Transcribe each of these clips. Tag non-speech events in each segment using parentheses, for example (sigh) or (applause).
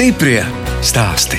Stiprie stāsti.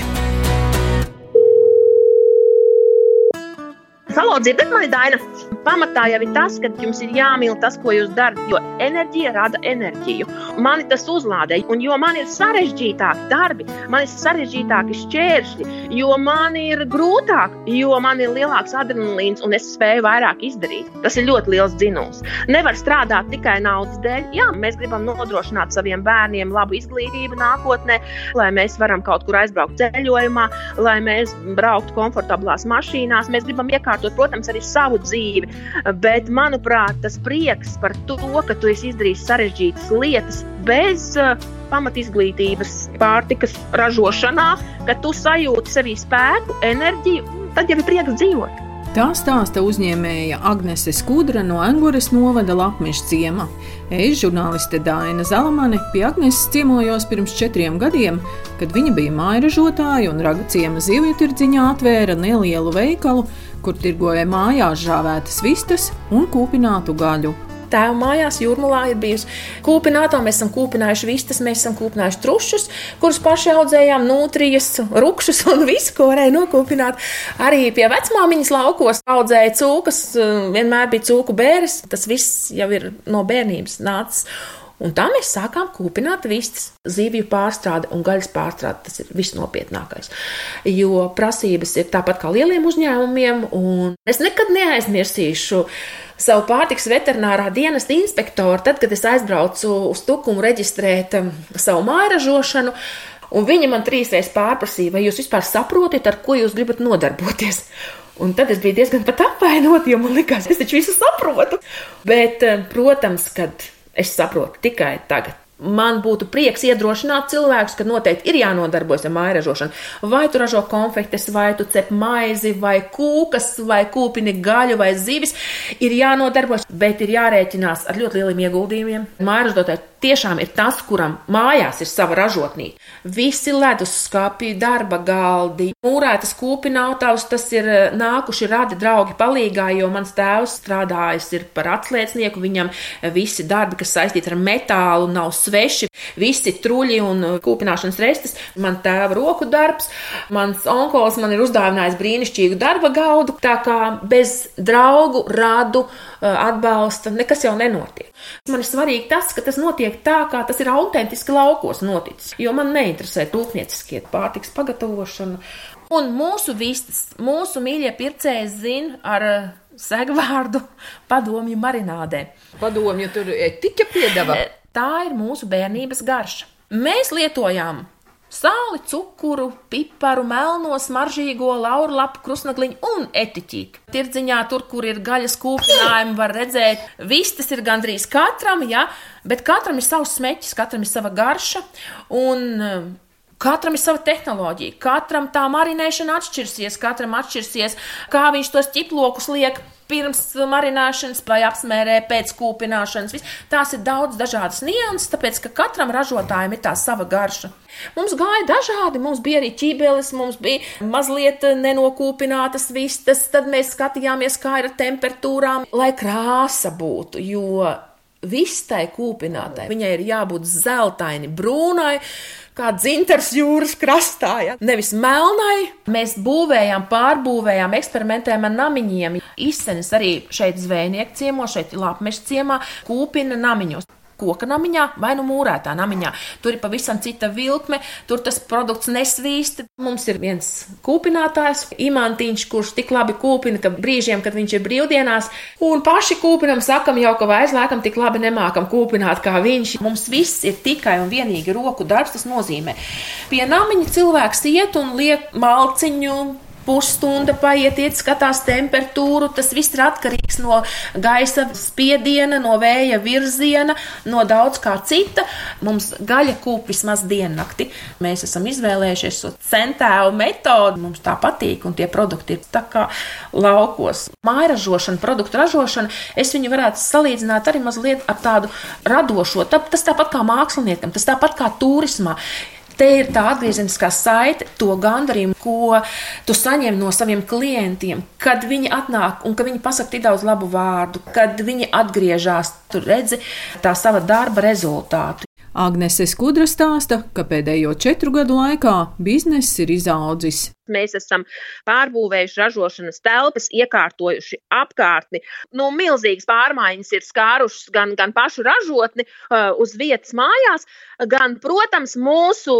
Halo, dzirdat mani, Daina? Pamatā jau ir tas, ka jums ir jāmīl tas, ko jūs darat, jo enerģija rada enerģiju. Mani tas uzlādē, un jo man ir sarežģītāki darbi, man ir sarežģītāki šķēršļi, jo man ir grūtāk, jo man ir lielāks adrenalīns un es spēju vairāk izdarīt. Tas ir ļoti liels dzinums. Nevar strādāt tikai naudas dēļ. Jā, mēs gribam nodrošināt saviem bērniem labu izglītību nākotnē, lai mēs varam kaut kur aizbraukt ceļojumā, lai mēs brauktu komfortablās mašīnās. Mēs gribam iekārtot, protams, arī savu dzīvi. Bet, manuprāt, tas prieks par to, ka tu esi izdarījis sarežģītas lietas bez uh, pamatizglītības, pārtikas ražošanā, ka tu sajūti sevī spēku, enerģiju, tad jau ir prieks dzīvot. Tā stāsta uzņēmēja Agnese Skudra no Angūras novada Latvijas ciema. Es, žurnāliste Dāna Zalamane, pie Agneses ciemojos pirms četriem gadiem, kad viņa bija mājražotāja un raga ciema zivju tirdziņā atvēra nelielu veikalu, kur tirgoja mājās žāvētas vistas un kūpinātu gaļu tēva mājās, jūrmalā ir bijusi kūpināta. Mēs esam kūpinājuši vistas, mēs esam kūpinājuši trušus, kurus paši audzējām, nutrijas, rupšus (laughs) un visu, ko varēja nokūpināt. Arī pie vecmāmiņas laukos audzēja cūkas, vienmēr bija cūku bēres. Tas viss jau ir no bērnības nācis. Un tā mēs sākām kūpināt vistas, zivju pārstrāde un gaļas pārstrāde. Tas ir visnopietnākais. Jo prasības ir tāpat kā lieliem uzņēmumiem, un es nekad neaizmirsīšu savu pārtiks veterinārā dienesta inspektoru, tad, kad es aizbraucu uz Tukumu reģistrēt um, savu mājražošanu. Un viņa man trīsreiz pārprasīja, vai jūs vispār saprotat, ar ko jūs gribat nodarboties. Un tad es biju diezgan pat apvainot, jo man likās, es taču visu saprotu. Bet, um, protams, kad Es saprotu tikai tagad. Man būtu prieks iedrošināt cilvēkus, ka noteikti ir jānodarbojas ar māju ražošanu. Vai tu ražo konfektes, vai tu cep maizi, vai kūkas, vai kūpini gaļu, vai zivis. Ir jānodarbojas, bet ir jārēķinās ar ļoti lieliem ieguldījumiem. Māju ražotāji tiešām ir tas, kuram mājās ir sava ražotnīca. Visi leduskapi, darba galdi, mūrētas kūpinātājs, tas ir eh, nākuši radi draugi palīgā, jo mans tēvs strādājis ir par atsliecnieku, viņam visi darbi, kas saistīti ar metālu, nav sveši, visi truļi un eh, kūpināšanas restes, man tēva roku darbs, mans onkols man ir uzdāvinājis brīnišķīgu darba gaudu, tā kā bez draugu, radu, atbalsta nekas jau nenotiek. Man ir svarīgi tas, ka tas notiek tā, kā tas ir autentiski laukos noticis, jo man neinteresē rūpnieciskie pārtiks pagatavošana. Un mūsu vistas, mūsu mīļie pircēji zina ar eh, segvārdu padomju marinādē. Padomju tur etiķa piedāvā. Tā ir mūsu bērnības garša. Mēs lietojām Sāli, cukuru, piparu, melno, smaržīgo, laurlapu, krusnagliņu un etiķīti. Tirdziņā tur, kur ir gaļas kūpinājumi, var redzēt, vistas ir gandrīz katram, ja, bet katram ir savs smeķis, katram ir sava garša. Un, Katram ir sava tehnoloģija, katram tā marinēšana atšķirsies, katram atšķirsies, kā viņš tos ķiplokus liek pirms marināšanas vai apsmērē pēc kūpināšanas. Viss. Tās ir daudz dažādas nianses, tāpēc ka katram ražotājam ir tā sava garša. Mums gāja dažādi, mums bija arī ķībeles, mums bija mazliet nenokūpinātas vistas, tad mēs skatījāmies, kā ir ar temperatūrām, lai krāsa būtu, jo vistai kūpinātai viņai ir jābūt zeltaini, brūnai kā dzintars jūras krastā. Ja? Nevis melnai. Mēs būvējām, pārbūvējām, eksperimentējām ar namiņiem. Izsenis arī šeit zvejnieku ciemos, šeit Lapmeša ciemā, kūpina namiņos koka namiņā vai nu mūrētā namiņā. Tur ir pavisam cita vilkme, tur tas produkts nesvīst. Mums ir viens kūpinātājs, imantiņš, kurš tik labi kūpina, ka brīžiem, kad viņš ir brīvdienās, un paši kūpinam, sakam jau, ka vairs laikam tik labi nemākam kūpināt kā viņš. Mums viss ir tikai un vienīgi roku darbs, tas nozīmē. Pie namiņa cilvēks iet un liek malciņu pusstunda paiet, iet, skatās temperatūru. Tas viss ir atkarīgs no gaisa spiediena, no vēja virziena, no daudz kā cita. Mums gaļa kūp vismaz diennakti. Mēs esam izvēlējušies šo centēlu metodi. Mums tā patīk, un tie produkti ir tā kā laukos. Mājražošana, produktu ražošana, es viņu varētu salīdzināt arī mazliet ar tādu radošo. Tas tāpat kā māksliniekam, tas tāpat kā turismā. Te ir tā atgriezeniskā saite, to gandarījumu, ko tu saņem no saviem klientiem, kad viņi atnāk un ka viņi pasaka tik daudz labu vārdu, kad viņi atgriežas, tu redzi tā sava darba rezultātu. Agnese Skudra stāsta, ka pēdējo četru gadu laikā bizness ir izaudzis. Mēs esam pārbūvējuši ražošanas telpas, iekārtojuši apkārtni. Nu, milzīgas pārmaiņas ir skārušas gan, gan pašu ražotni uh, uz vietas mājās, gan, protams, mūsu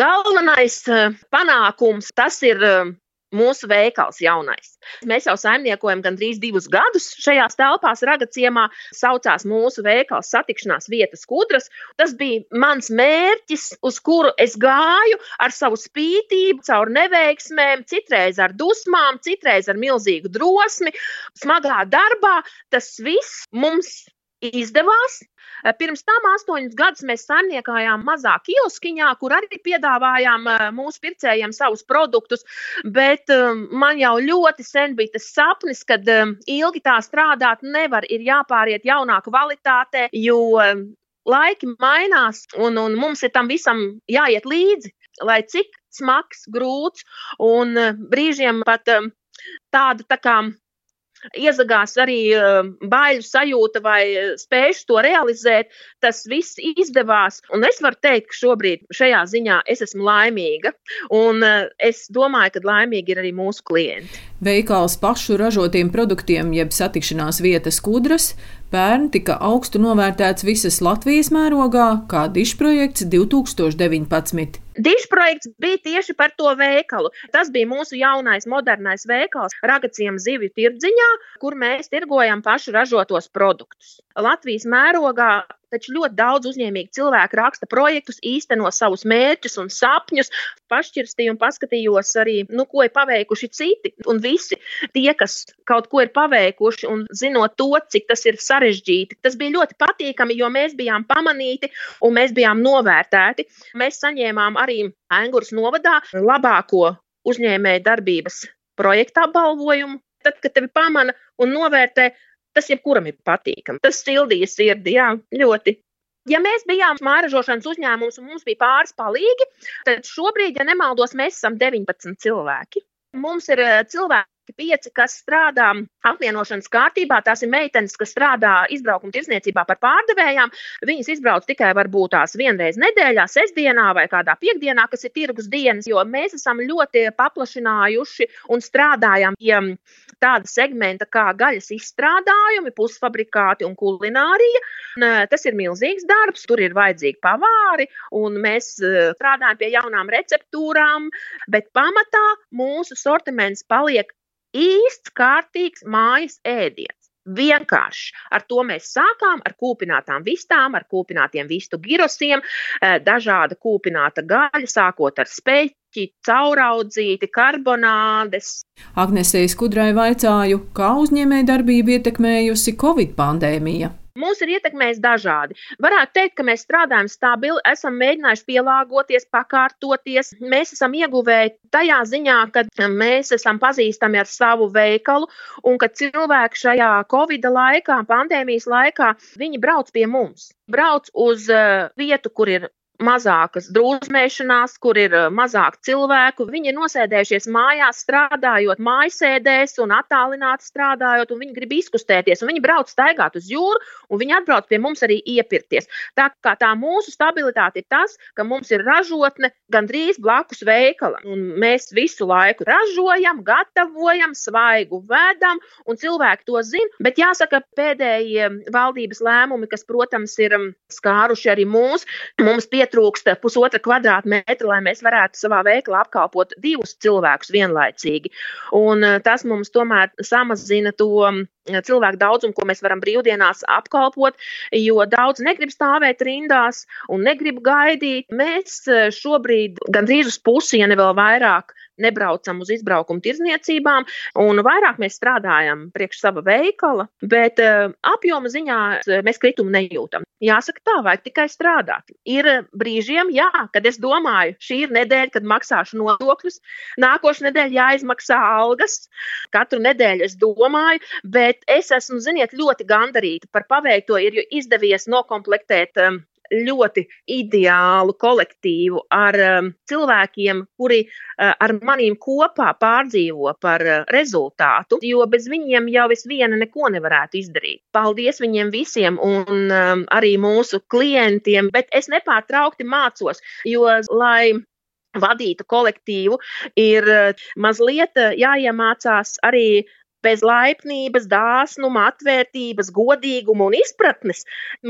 galvenais uh, panākums tas ir uh, mūsu veikals jaunais. Mēs jau saimniekojam gandrīz divus gadus šajās telpās, Ragaciemā. Saucās mūsu veikals satikšanās vietas kudras. Tas bija mans mērķis, uz kuru es gāju ar savu spītību, caur neveiksmēm, citreiz ar dusmām, citreiz ar milzīgu drosmi, smagā darbā. Tas viss mums izdevās. Eh, pirms tam astoņus gadus mēs saimniekājām mazā kioskiņā, kur arī piedāvājām eh, mūsu pircējiem savus produktus. Bet eh, man jau ļoti sen bija tas sapnis, kad ilgi tā strādāt nevar, ir jāpāriet jaunā kvalitātē, jo laiki mainās un, un mums ir tam visam jāiet līdzi. Lai cik smags, grūts un brīžiem pat tāda tā kā iezagās arī eh, baiļu sajūta vai eh, spējuši to realizēt, tas viss izdevās. Un es varu teikt, ka šobrīd šajā ziņā es esmu laimīga, un eh, es domāju, ka laimīgi ir arī mūsu klienti. Veikals pašu ražotiem produktiem, jeb satikšanās vietas kudras, pērn tika augstu novērtēts visas Latvijas mērogā kā dišprojekts 2019. Dišprojekts bija tieši par to veikalu. Tas bija mūsu jaunais, modernais veikals Ragaciem zivju tirdziņā, kur mēs tirgojam pašu ražotos produktus. Latvijas mērogā taču ļoti daudz uzņēmīgi cilvēki raksta projektus, īsteno savus mērķus un sapņus. Pašķirstīju un paskatījos arī, nu, ko ir paveikuši citi. Un visi tie, kas kaut ko ir paveikuši un zinot to, cik tas ir sarežģīti, tas bija ļoti patīkami, jo mēs bijām pamanīti un mēs bijām novērtēti. Mēs saņēmām arī Angūras novadā labāko uzņēmēju darbības projekta apbalvojumu. Tad, kad tevi pamana un novērtē, Tas jebkuram ir patīkami. Tas sildīja sirdi, jā, ļoti. Ja mēs bijām mājražošanas uzņēmums un mums bija pāris palīgi, tad šobrīd, ja nemaldos, mēs esam 19 cilvēki. Mums ir eh, cilvēki pieci, kas strādā apvienošanas kārtībā. Tās ir meitenes, kas strādā izbraukuma tirsniecībā par pārdevējām. Viņas izbrauc tikai varbūt tās vienreiz nedēļā, sestdienā vai kādā piekdienā, kas ir tirgus dienas, jo mēs esam ļoti paplašinājuši un strādājam pie tāda segmenta kā gaļas izstrādājumi, pusfabrikāti un kulinārija. Tas ir milzīgs darbs, tur ir vajadzīgi pavāri, un mēs e, strādājam pie jaunām receptūrām, bet pamatā mūsu sortiments paliek īsts, kārtīgs mājas ēdiens. Vienkārši ar to mēs sākām, ar kūpinātām vistām, ar kūpinātiem vistu girosiem, eh, dažāda kūpināta gaļa, sākot ar speķi, cauraudzīti, karbonādes. Agnesei Skudrai vaicāju, kā uzņēmējdarbību ietekmējusi Covid pandēmija. Mūs ir ietekmējis dažādi. Varētu teikt, ka mēs strādājam stabili, esam mēģinājuši pielāgoties, pakārtoties. Mēs esam ieguvēji tajā ziņā, ka mēs esam pazīstami ar savu veikalu un ka cilvēki šajā Covid laikā, pandēmijas laikā, viņi brauc pie mums. Brauc uz uh, vietu, kur ir mazākas drūzmēšanās, kur ir eh, mazāk cilvēku. Viņi ir nosēdējušies mājās, strādājot mājasēdēs un attālināti strādājot, un viņi grib izkustēties. Viņi brauc staigāt uz jūru, un viņi atbrauc pie mums arī iepirkties. Tā kā tā mūsu stabilitāte ir tas, ka mums ir ražotne gandrīz blakus veikalam. Un mēs visu laiku ražojam, gatavojam, svaigu vedam, un cilvēki to zina. Bet jāsaka, pēdējie valdības lēmumi, kas, protams, ir mm, skāruši arī mūs, mums pie pietrūkst pusotra kvadrātmetra, lai mēs varētu savā veiklā apkalpot divus cilvēkus vienlaicīgi. Un eh, tas mums tomēr samazina to cilvēku daudzumu, ko mēs varam brīvdienās apkalpot, jo daudz negrib stāvēt rindās un negrib gaidīt. Mēs eh, šobrīd gandrīz uz pusi, ja ne vēl vairāk, nebraucam uz izbraukumu tirzniecībām, un vairāk mēs strādājam priekš sava veikala, bet uh, apjoma ziņā uh, mēs kritumu nejūtam. Jāsaka, tā vajag tikai strādāt. Ir brīžiem, jā, kad es domāju, šī ir nedēļa, kad maksāšu nodokļus, nākošais nedēļa jāizmaksā algas. Katru nedēļu es domāju, bet es esmu, ziniet, ļoti gandarīta par paveikto. Ir izdevies nokomplektēt um, ļoti ideālu kolektīvu ar um, cilvēkiem, kuri uh, ar manīm kopā pārdzīvo par uh, rezultātu, jo bez viņiem jau es viena neko nevarētu izdarīt. Paldies viņiem visiem un um, arī mūsu klientiem, bet es nepārtraukti mācos, jo lai vadītu kolektīvu, ir mazliet jāiemācās arī bez laipnības, dāsnuma, atvērtības, godīguma un izpratnes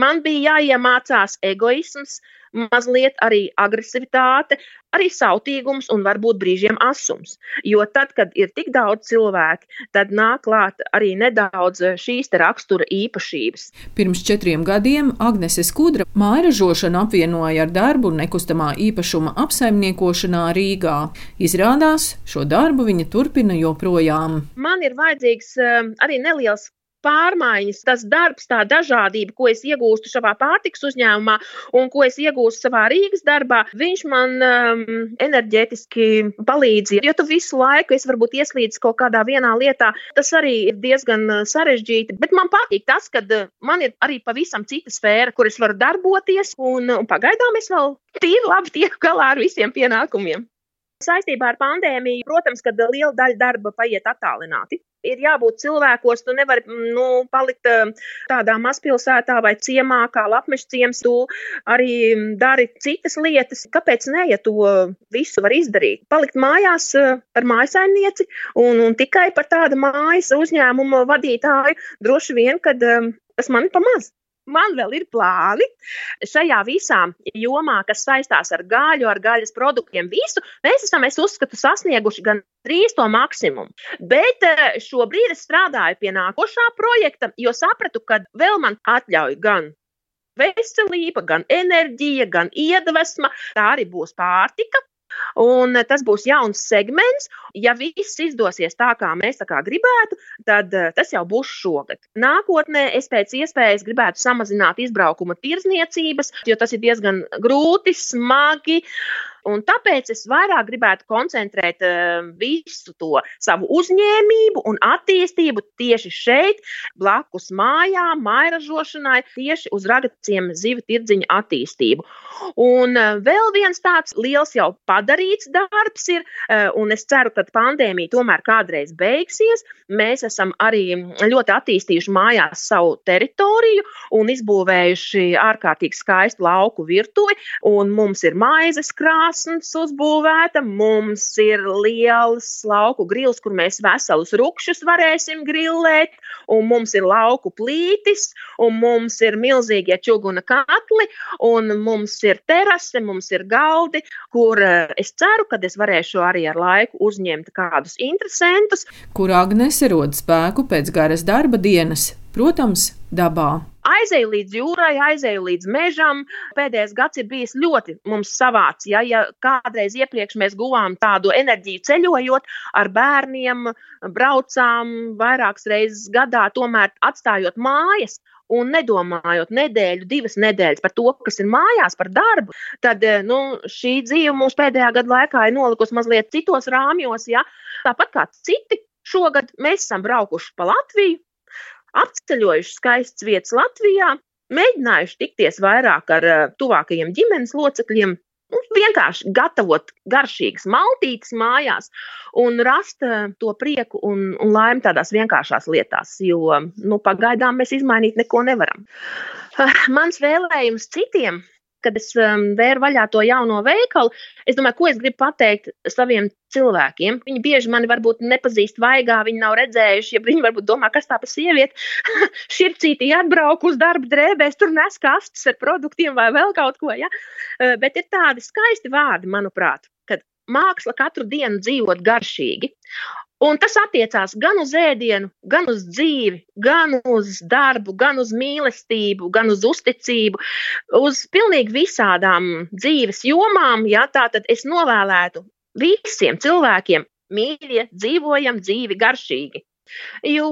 man bija jāiemācās egoisms, mazliet arī agresivitāte, arī sautīgums un varbūt brīžiem asums. Jo tad, kad ir tik daudz cilvēku, tad nāk klāt arī nedaudz šīs rakstura īpašības. Pirms četriem gadiem Agnese Skudra mājražošanu apvienoja ar darbu nekustamā īpašuma apsaimniekošanā Rīgā. Izrādās, šo darbu viņa turpina joprojām. Man ir vajadzīgs eh, arī neliels pārmaiņas, tas darbs, tā dažādība, ko es iegūstu savā pārtiks uzņēmumā un ko es iegūstu savā Rīgas darbā, viņš man um, enerģētiski palīdz. Jo tu visu laiku esi varbūt ieslīdis kaut kādā vienā lietā, tas arī ir diezgan uh, sarežģīti. Bet man patīk tas, ka uh, man ir arī pavisam cita sfēra, kur es varu darboties, un, un pagaidām es vēl tīri labi tieku galā ar visiem pienākumiem. Saistībā ar pandēmiju, protams, ka liela daļa darba paiet attālināti. Ir jābūt cilvēkos, tu nevari nu, palikt tādā mazpilsētā vai ciemā, kā lapmeša ciems. Tu arī dari citas lietas. Kāpēc ne, ja to visu var izdarīt? Palikt mājās ar mājasaimnieci un, un tikai par tādu mājas uzņēmumu vadītāju droši vien, kad tas man ir pamaz man vēl ir plāni šajā visā jomā, kas saistās ar gaļu, ar gaļas produktiem. Visu mēs esam, es uzskatu, sasnieguši gan trīs to maksimumu. Bet eh, šobrīd es strādāju pie nākošā projekta, jo sapratu, ka vēl man atļauj gan veselība, gan enerģija, gan iedvesma, tā arī būs pārtika. Un tas būs jauns segments. Ja viss izdosies tā, kā mēs tā kā gribētu, tad eh, tas jau būs šogad. Nākotnē es pēc iespējas gribētu samazināt izbraukuma tirzniecības, jo tas ir diezgan grūti, smagi. Un tāpēc es vairāk gribētu koncentrēt uh, visu to savu uzņēmību un attīstību tieši šeit, blakus mājām, mairažošanai, tieši uz ragaciem zivu tirdziņa attīstību. Un uh, vēl viens tāds liels jau padarīts darbs ir, uh, un es ceru, ka pandēmija tomēr kādreiz beigsies. Mēs esam arī ļoti attīstījuši mājās savu teritoriju un izbūvējuši ārkārtīgi skaistu lauku virtuvi, un mums ir maizes krāsa krāsns uzbūvēta, mums ir liels lauku grils, kur mēs veselus rupšus varēsim grillēt, un mums ir lauku plītis, un mums ir milzīgie čuguna katli, un mums ir terase, mums ir galdi, kur eh, es ceru, ka es varēšu arī ar laiku uzņemt kādus interesantus. Kur Agnese rod spēku pēc garas darba dienas, protams, dabā aizēju līdz jūrai, aizēju līdz mežam. Pēdējais gads ir bijis ļoti mums savāds. Ja, ja kādreiz iepriekš mēs guvām tādu enerģiju ceļojot ar bērniem, braucām vairākas reizes gadā, tomēr atstājot mājas. Un nedomājot nedēļu, divas nedēļas par to, kas ir mājās, par darbu, tad nu, šī dzīve mums pēdējā gada laikā ir nolikusi mazliet citos rāmjos. Ja? Tāpat kā citi, šogad mēs esam braukuši pa Latviju, apceļojuši skaistas vietas Latvijā, mēģinājuši tikties vairāk ar uh, tuvākajiem ģimenes locekļiem, nu, vienkārši gatavot garšīgas maltītes mājās un rast uh, to prieku un, un laimi tādās vienkāršās lietās, jo nu, pagaidām mēs izmainīt neko nevaram. (laughs) Mans vēlējums citiem kad es um, vēru vaļā to jauno veikalu, es domāju, ko es gribu pateikt saviem cilvēkiem. Viņi bieži mani varbūt nepazīst vaigā, viņi nav redzējuši, ja viņi varbūt domā, kas tā pa sievieti. (laughs) Šircītī atbrauc uz darba drēbēs, tur nes kastes ar produktiem vai vēl kaut ko. Ja? Uh, bet ir tādi skaisti vārdi, manuprāt, kad māksla katru dienu dzīvot garšīgi. Un tas attiecās gan uz ēdienu, gan uz dzīvi, gan uz darbu, gan uz mīlestību, gan uz uzticību, uz pilnīgi visādām dzīves jomām. Ja, tā tad es novēlētu visiem cilvēkiem, mīļie, dzīvojam dzīvi garšīgi. Jo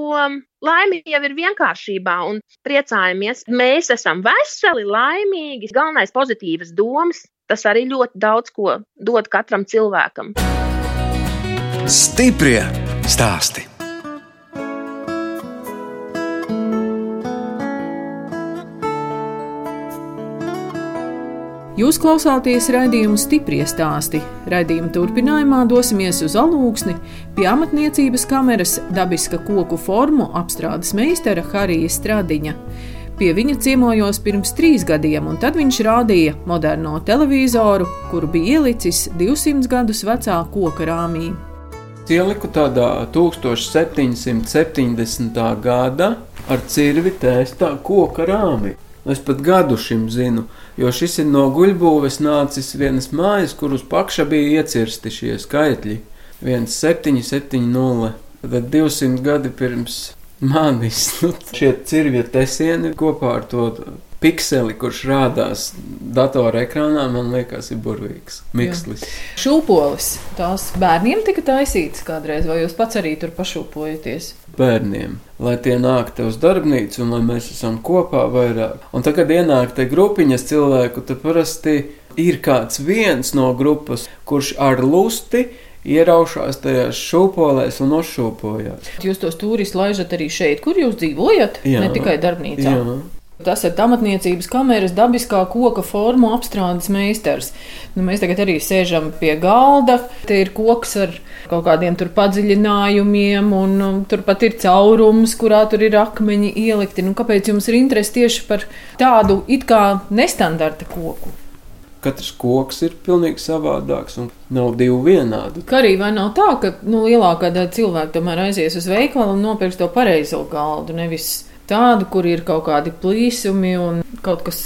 laime jau ir vienkāršībā un priecājamies. Mēs esam veseli, laimīgi, galvenais pozitīvas domas. Tas arī ļoti daudz ko dod katram cilvēkam. Stiprie stāsti. Jūs klausāties raidījumu stipri stāstī. Raidījuma turpinājumā dosimies uz alūksni pie amatniecības kameras dabiska koku formu apstrādes meistara Harija Stradiņa. Pie viņa ciemojos pirms trīs gadiem, un tad viņš rādīja moderno televizoru, kuru bija ielicis 200 gadus vecā koka rāmī. Ieliku tādā 1770. gada ar cirvi tēstā koka rāmī. Es pat gadu šim zinu, jo šis ir no guļbūves nācis vienas mājas, kur uz pakša bija iecirsti šie skaitļi. 1770, tad 200 gadi pirms manis. (laughs) Nu, šie cirvju tesieni kopā ar to pikseli, kurš rādās datora ekrānā, man liekas, ir burvīgs. Mikslis. Šūpolis. Tās bērniem tika taisītas kādreiz, vai jūs pats arī tur pašūpojaties? Bērniem, lai tie nāk te uz darbnīcu un lai mēs esam kopā vairāk. Un tad, kad ienāk te grupiņas cilvēku, tad parasti ir kāds viens no grupas, kurš ar lusti ieraušās tajās šūpolēs un uzšūpojās. Jūs tos turistus laižat arī šeit, kur jūs dzīvojat, Jā. ne tikai darbnīcā. Jā. Tas ir amatniecības kameras dabiskā koka formu apstrādes meistars. Nu, mēs tagad arī sēžam pie galda. Te ir koks ar kaut kādiem tur padziļinājumiem, un um, turpat ir caurums, kurā tur ir akmeņi ielikti. Nu, kāpēc jums ir interese tieši par tādu it kā nestandarta koku? Katrs koks ir pilnīgi savādāks un nav divi vienādi. Kā arī vai nav tā, ka nu, lielākā daļa cilvēku tomēr aizies uz veikalu un nopirks to pareizo galdu, nevis tādu, kur ir kaut kādi plīsumi un kaut kas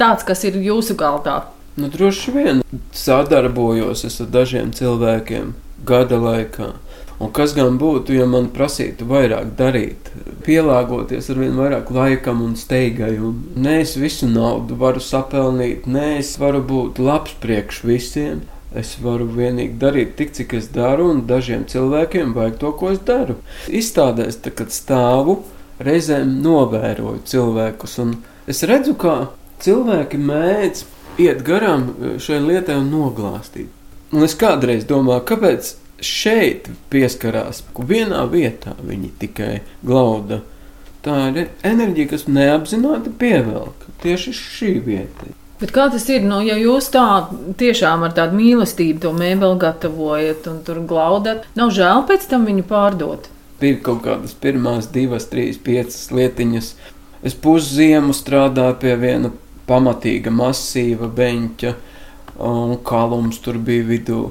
tāds, kas ir jūsu galdā. Nu, droši vien sadarbojos ar dažiem cilvēkiem gada laikā. Un kas gan būtu, ja man prasītu vairāk darīt, pielāgoties ar vien vairāk laikam un steigai. Un nē, es visu naudu varu sapelnīt, nē, es varu būt labs priekš visiem. Es varu vienīgi darīt tik, cik es daru, un dažiem cilvēkiem vajag to, ko es daru. Izstādēs, tā, kad stāvu, reizēm novēroju cilvēkus, un es redzu, kā cilvēki mēdz iet garām šai lietai un noglāstīt. Un es kādreiz domāju, kāpēc šeit pieskarās, ka vienā vietā viņi tikai glauda. Tā ir enerģija, kas neapzināti pievelk tieši šī vieta. Bet kā tas ir? Nu, ja jūs tā tiešām ar tādu mīlestību to mēbeli gatavojat un tur glaudat, nav žēl pēc tam viņu pārdot. Bija kaut kādas pirmās divas, trīs, piecas lietiņas. Es pusziemu strādāju pie viena pamatīga, masīva beņķa, un kalums tur bija vidū.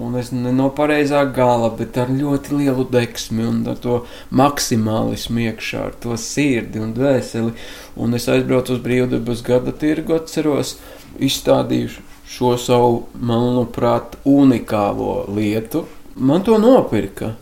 Un es ne no pareizā gala, bet ar ļoti lielu deksmi un ar to maksimālismu iekšā, ar to sirdi un dvēseli. Un es aizbraucu uz brīvdabas gada tirgu, atceros, izstādīju šo savu, manuprāt, unikālo lietu. Man to nopirka.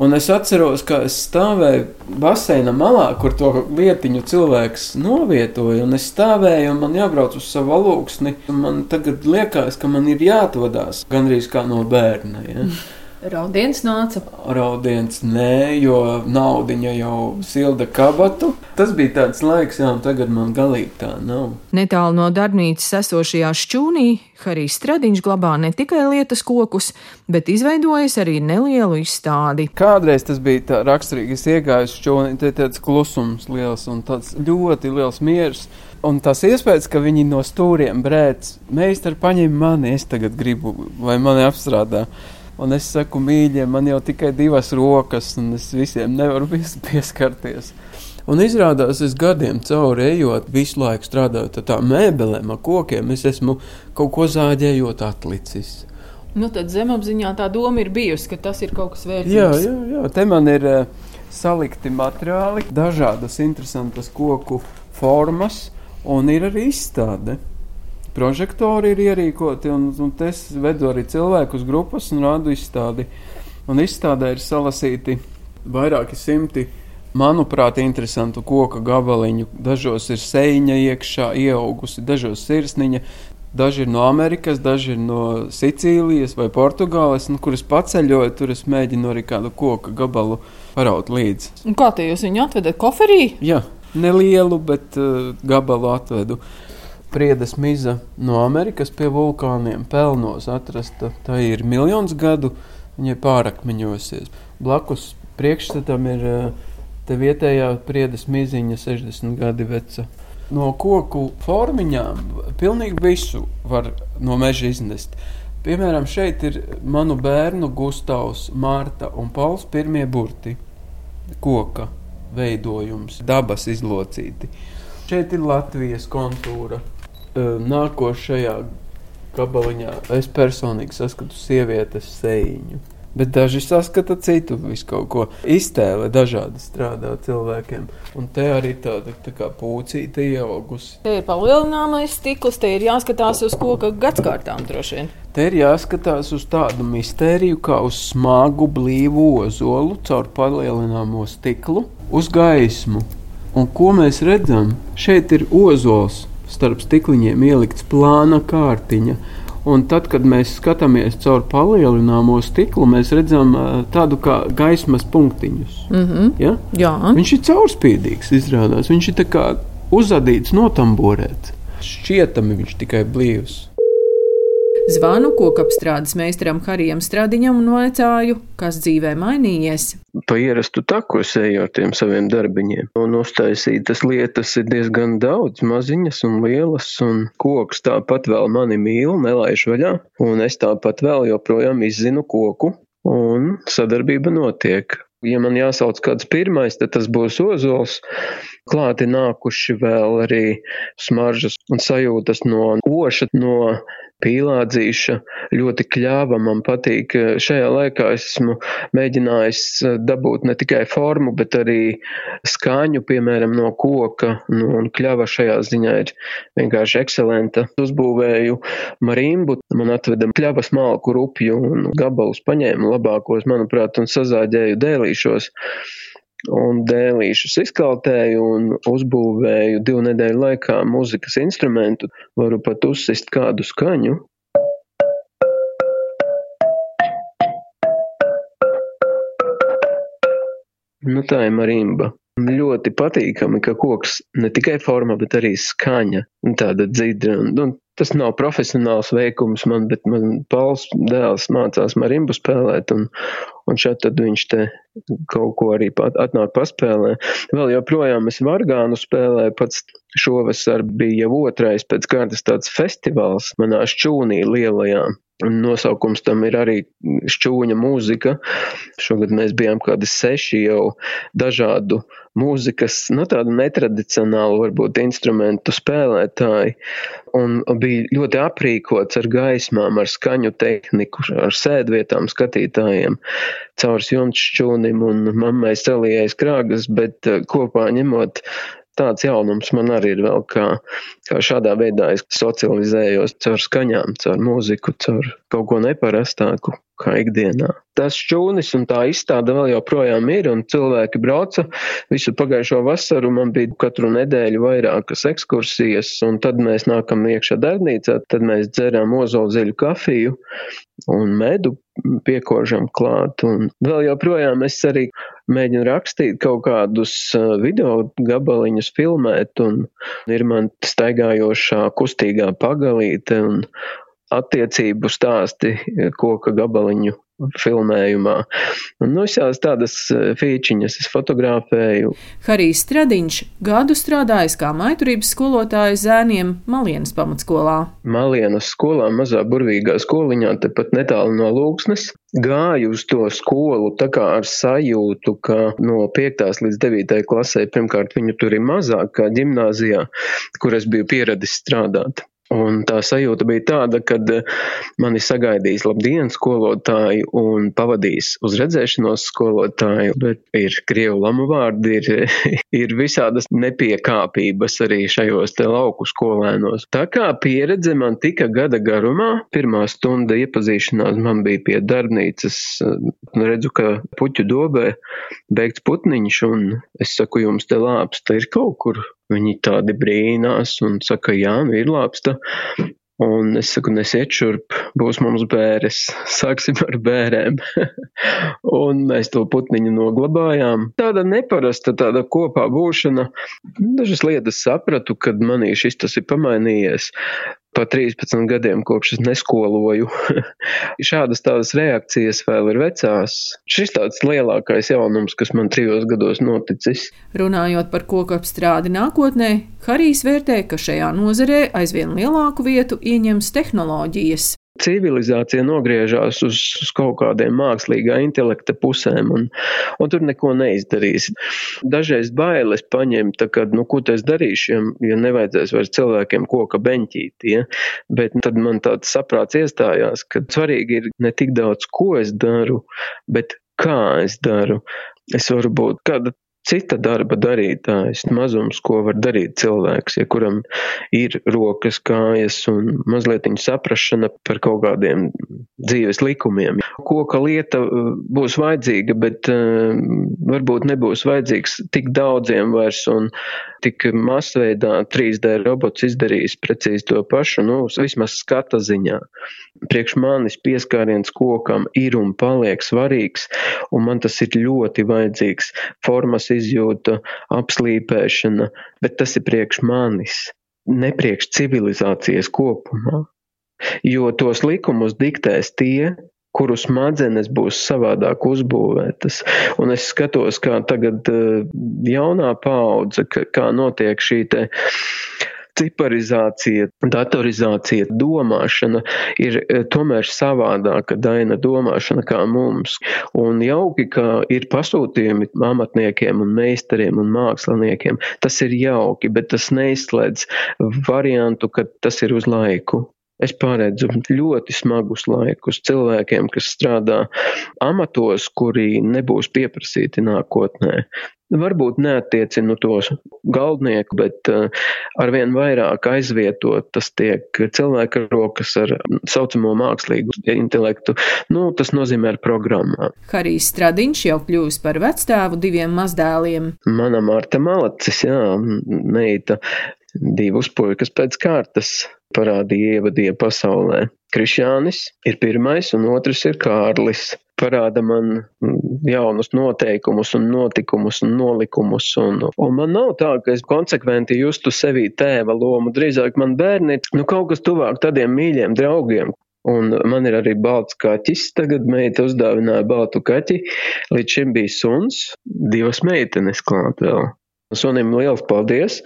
Un es atceros, ka es stāvēju baseina malā, kur to lietiņu cilvēks novietoja. Un es stāvēju, un man jābrauc uz savu valūksni. Man tagad liekas, ka man ir jāatvadās gandrīz kā no bērna. Ja? (laughs) Raudiens nāca. Raudiens nē, jo naudiņa jau silda kabatu. Tas bija tāds laiks, jā, un tagad man galīgi tā nav. Netālu no darbnīcas esošajā šķūnī Harijs Stradiņš glabā ne tikai lietas kokus, bet izveidojis arī nelielu izstādi. Kādreiz tas bija tā raksturīgi, es iegāju uz šķūni, te tāds klusums liels un tāds ļoti liels miers. Un tas iespējas, ka viņi no stūriem brēc, meistari paņem mani, es tagad gribu, lai mani apstrādā. Un es saku, mīļie, man jau tikai divas rokas, un es visiem nevaru pieskarties. Un izrādās, es gadiem cauri ejot, visu laiku strādājot ar tām mēbelēm, ar kokiem, es esmu kaut ko zāģējot atlicis. Nu, tad zemapziņā tā doma ir bijusi, ka tas ir kaut kas vērtīgs. Jā, jā, jā. te man ir uh, salikti materiāli, dažādas interesantas koku formas, un ir arī izstāde prožektori ir ierīkoti, un, un es vedu arī cilvēkus grupas un rādu izstādi. Un izstādē ir salasīti vairāki simti, manuprāt, interesantu koku gabaliņu. Dažos ir sēņa iekšā ieaugusi, dažos sirsniņa. Daži ir no Amerikas, daži ir no Sicīlijas vai Portugāles, nu, kur es paceļoju, tur es mēģinu arī kādu koku gabalu paraut līdzi. Un kā te jūs viņu atvedat koferī? Jā, nelielu, bet uh, gabalu atvedu. Priedes miza no Amerikas pie vulkāniem pelnos atrasta. Tā ir miljons gadu, viņa pārakmeņosies. Blakus priekšstatam ir te vietējā priedes miziņa 60 gadi veca. No koku formiņām pilnīgi visu var no meža iznest. Piemēram, šeit ir manu bērnu Gustavs, Mārta un Pauls pirmie burti - koka veidojums, dabas izlocīti. Šeit ir Latvijas kontūra. Nākošajā gabaliņā es personīgi saskatu sievietes sēņu. Bet daži saskata citu, visu kaut ko. Iztēle dažādi strādā cilvēkiem. Un te arī tāda tā kā pucīte ieaugusi. Te ir palielināmais stikls, te ir jāskatās uz koka gadskārtām droši vien. Te ir jāskatās uz tādu mistēriju, kā uz smagu, blīvu ozolu caur palielināmo stiklu, uz gaismu. Un ko mēs redzam? Šeit ir ozols, starp stikliņiem ielikts plāna kārtiņa. Un tad, kad mēs skatāmies caur palielināmo stiklu, mēs redzam tādu kā gaismas punktiņus. Mm -hmm. ja? Jā, Viņš ir caurspīdīgs, izrādās. Viņš ir uzadīts, notamborēts. Šķietami viņš tikai blīvs. Zvanu kokapstrādes meistaram Harijam Stradiņam un vaicāju, kas dzīvē mainījies. Pa ierastu taku es eju ar tiem saviem darbiņiem. Un uztaisītas lietas ir diezgan daudz, maziņas un lielas, un koks tāpat vēl mani mīl, nelaiž vaļā. Un es tāpat vēl joprojām izzinu koku, un sadarbība notiek. Ja man jāsauc kāds pirmais, tad tas būs ozols. Klāti nākuši vēl arī smaržas un sajūtas no oša, no pīlādzīša ļoti kļāva. Man patīk, šajā laikā esmu mēģinājis dabūt ne tikai formu, bet arī skaņu, piemēram, no koka. Nu, un kļava šajā ziņā ir vienkārši ekscelenta. Uzbūvēju marimbu, man atveda kļavas malku rupju un gabalus paņēmu labākos, manuprāt, un sazāģēju dēlīšos un dēlīšus izkaltēju un uzbūvēju divu nedēļu laikā mūzikas instrumentu. Varu pat uzsist kādu skaņu. Nu, tā ir marimba. Ļoti patīkami, ka koks ne tikai forma, bet arī skaņa, tāda dzidra. Un, un tas nav profesionāls veikums man, bet man Pauls dēls mācās marimbu spēlēt, un, un šeit tad viņš te kaut ko arī pat, atnāk paspēlē. Vēl joprojām es vargānu spēlēju, pats šovasar bija jau otrais pēc kārtas tāds festivāls manā šķūnī lielajā. Nosaukums tam ir arī šķūņa mūzika. Šogad mēs bijām kādi seši jau dažādu mūzikas, nu tādu netradicionālu varbūt instrumentu spēlētāji. Un bija ļoti aprīkots ar gaismām, ar skaņu tehniku, ar sēdvietām skatītājiem, caur jumts šķūnim un mammai salījais krāgas, bet eh, kopā ņemot tāds jaunums man arī ir vēl, kā, kā šādā veidā es socializējos caur skaņām, caur mūziku, caur kaut ko neparastāku kā ikdienā. Tas šķūnis un tā izstāde vēl joprojām ir, un cilvēki brauca visu pagājušo vasaru. Man bija katru nedēļu vairākas ekskursijas, un tad mēs nākam iekšā darbnīcā, tad mēs dzeram ozolziļu kafiju un medu piekožam klāt. Un vēl joprojām es arī mēģinu rakstīt kaut kādus video gabaliņus, filmēt, un ir man staigājošā kustīgā pagalīte. Un, attiecību stāsti koka gabaliņu filmējumā. Un, nu, šās tādas e, fīčiņas es fotografēju. Harijs Stradiņš gadu strādājis kā maiturības skolotājs zēniem Malienas pamatskolā. Malienas skolā, mazā burvīgā skoliņā, tepat netālu no Lūksnes. Gāju uz to skolu tā kā ar sajūtu, ka no 5. līdz 9. klasē pirmkārt viņu tur ir mazāk kā ģimnāzijā, kur es biju pieradis strādāt. Un tā sajūta bija tāda, ka eh, mani sagaidīs labdienas skolotāji un pavadīs uz redzēšanos skolotāju, bet ir krievu lamu vārdi, ir, (laughs) ir visādas nepiekāpības arī šajos te lauku skolēnos. Tā kā pieredze man tika gada garumā, pirmā stunda iepazīšanās man bija pie darbnīcas, nu, redzu, ka puķu dobē beigts putniņš, un es saku, jums te lāpsta ir kaut kur Viņi tādi brīnās un saka, jā, nu ir lāpsta. Un es saku, nesiet šurp, būs mums bēres, sāksim ar bērēm. (laughs) un mēs to putniņu noglabājām. Tāda neparasta, tāda kopā būšana. Dažas lietas sapratu, kad manī šis tas ir pamainījies. Pa 13 gadiem, kopš es neskoloju. (laughs) Šādas tādas reakcijas vēl ir vecās. Šis tāds lielākais jaunums, kas man trijos gados noticis. Runājot par koku apstrādi nākotnē, Harijs vērtē, ka šajā nozarē aizvien lielāku vietu ieņems tehnoloģijas civilizācija nogriežās uz, uz kaut kādiem mākslīgā intelekta pusēm, un, un tur neko neizdarīs. Dažreiz bailes paņemt, kad, nu, ko es darīšu, ja, ja nevajadzēs vairs cilvēkiem koka beņķīt, ja? bet tad man tāds saprāts iestājās, ka svarīgi ir ne tik daudz, ko es daru, bet kā es daru. Es varu būt kāda cita darba darītājs, mazums, ko var darīt cilvēks, ja kuram ir rokas, kājas un mazliet saprašana par kaut kādiem dzīves likumiem. Koka lieta uh, būs vajadzīga, bet uh, varbūt nebūs vajadzīgs tik daudziem vairs un tik masveidā 3D robots izdarījis precīzi to pašu, nu, vismaz skata ziņā. Priekš manis pieskāriens kokam ir un paliek svarīgs, un man tas ir ļoti vajadzīgs. Formas izjūta, apslīpēšana, bet tas ir priekš manis, ne priekš civilizācijas kopumā. Jo tos likumus diktēs tie, kuru smadzenes būs savādāk uzbūvētas. Un es skatos, kā tagad eh, jaunā paudze, kā notiek šī te ciparizācija, datorizācija, domāšana ir eh, tomēr savādāka daina domāšana kā mums. Un jauki, ka ir pasūtījumi amatniekiem un meistariem un māksliniekiem. Tas ir jauki, bet tas neizslēdz variantu, ka tas ir uz laiku. Es paredzu ļoti smagus laikus cilvēkiem, kas strādā amatos, kuri nebūs pieprasīti nākotnē. Varbūt neatiecinu tos galdnieku, bet uh, arvien vairāk aizvietot tas tiek cilvēka rokas ar saucamo mākslīgu intelektu. Nu, tas nozīmē ar programmām. Harijs Stradiņš jau kļūs par vecstāvu diviem mazdēliem. Mana Marta Malacis, jā, meita divus puikas pēc kārtas parādīja ievadīja pasaulē. Krišjānis ir pirmais un otrs ir Kārlis. Parāda man jaunus noteikumus un notikumus un nolikumus. Un, un man nav tā, ka es konsekventi justu sevī tēva lomu. Drīzāk man bērni nu, kaut kas tuvāk tādiem mīļiem draugiem, Un man ir arī balts kaķis. Tagad meita uzdāvināja baltu kaķi. Līdz šim bija suns, divas meitenes klāt vēl. Sunim liels paldies!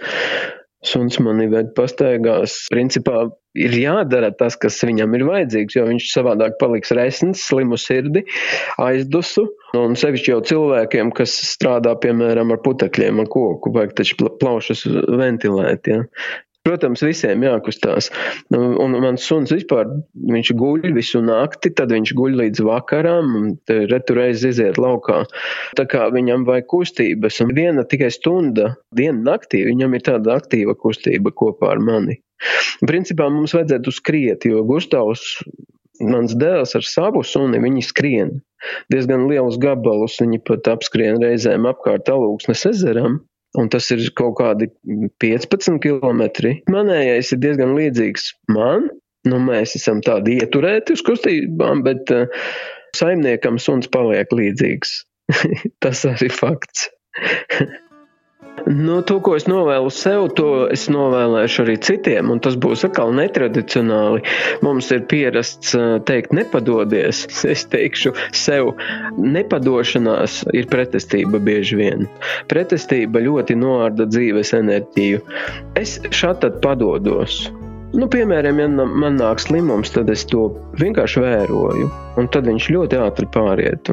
suns mani ved pastaigās. Principā ir jādara tas, kas viņam ir vajadzīgs, jo viņš savādāk paliks resns, slimu sirdi, aizdusu. Un sevišķi jau cilvēkiem, kas strādā, piemēram, ar putekļiem, ar koku, vajag taču plaušas ventilēt. Ja? Protams, visiem jākustās. Nu, un mans suns vispār, viņš guļ visu nakti, tad viņš guļ līdz vakaram, un retureiz iziet laukā. Tā kā viņam vajag kustības, un viena tikai stunda, diena naktī, viņam ir tāda aktīva kustība kopā ar mani. Principā mums vajadzētu skriet, jo Gustavs, mans dēls ar savu suni, viņi skrien. Diezgan lielus gabalus viņi pat apskrien reizēm apkārt alūksnes ezeram. Un tas ir kaut kādi 15 km. Manējais ir diezgan līdzīgs man. Nu, mēs esam tādi ieturēti uz kustībām, bet uh, saimniekam suns paliek līdzīgs. (laughs) tas arī fakts. (laughs) Nu, to, ko es novēlu sev, to es novēlēšu arī citiem, un tas būs atkal netradicionāli. Mums ir pierasts teikt, nepadodies. (laughs) Es teikšu sev, nepadošanās ir pretestība bieži vien. Pretestība ļoti noārda dzīves enerģiju. Es šādi padodos. Nu, piemēram, ja man nāk slimums, tad es to vienkārši vēroju, un tad viņš ļoti ātri pāriet.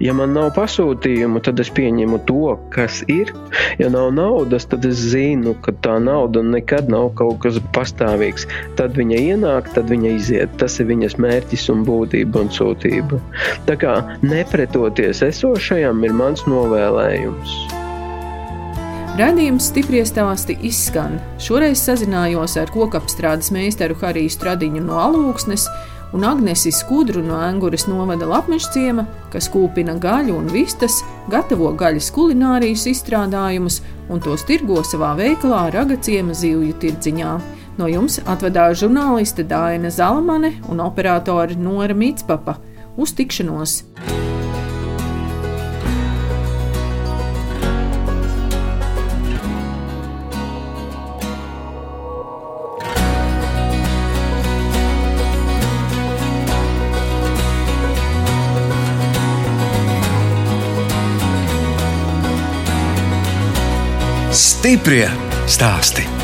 Ja man nav pasūtījumu, tad es pieņemu to, kas ir. Ja nav naudas, tad es zinu, ka tā nauda nekad nav kaut kas pastāvīgs. Tad viņa ienāk, tad viņa iziet. Tas ir viņas mērķis un būtība un sūtība. Tā kā nepretoties esošajam ir mans novēlējums. Radījums stipri stāsti izskan. Šoreiz sazinājos ar kokapstrādes meistaru Hariju Stradiņu no Alūksnes un Agnesi Skudru no Angūras novada Lapmešciema, kas kūpina gaļu un vistas, gatavo gaļas kulinārijas izstrādājumus un tos tirgo savā veikalā Ragaciema zivju tirdziņā. No jums atvedās žurnāliste Dāna Zalamane un operātori Nora Mitspapa. Uz tikšanos! Stiprie stāsti.